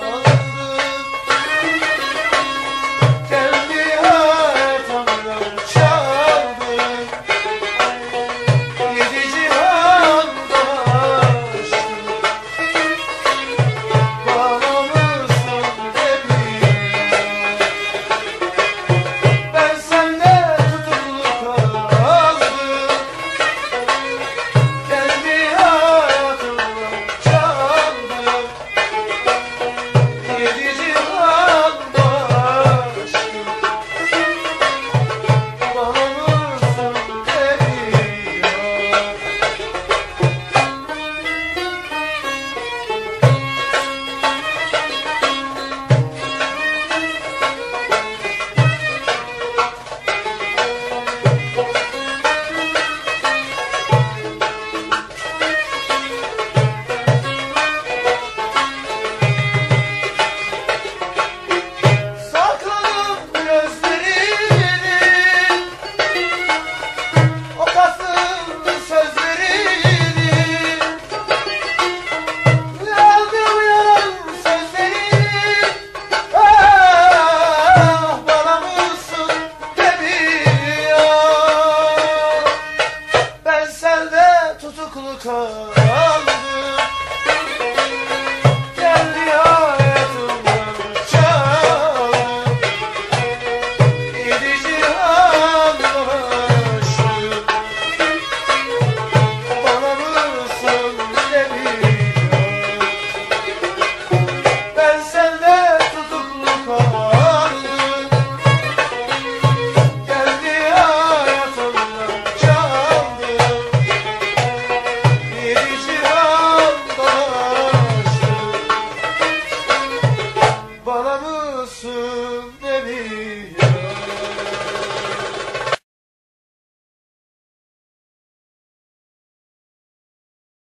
kaldım 스타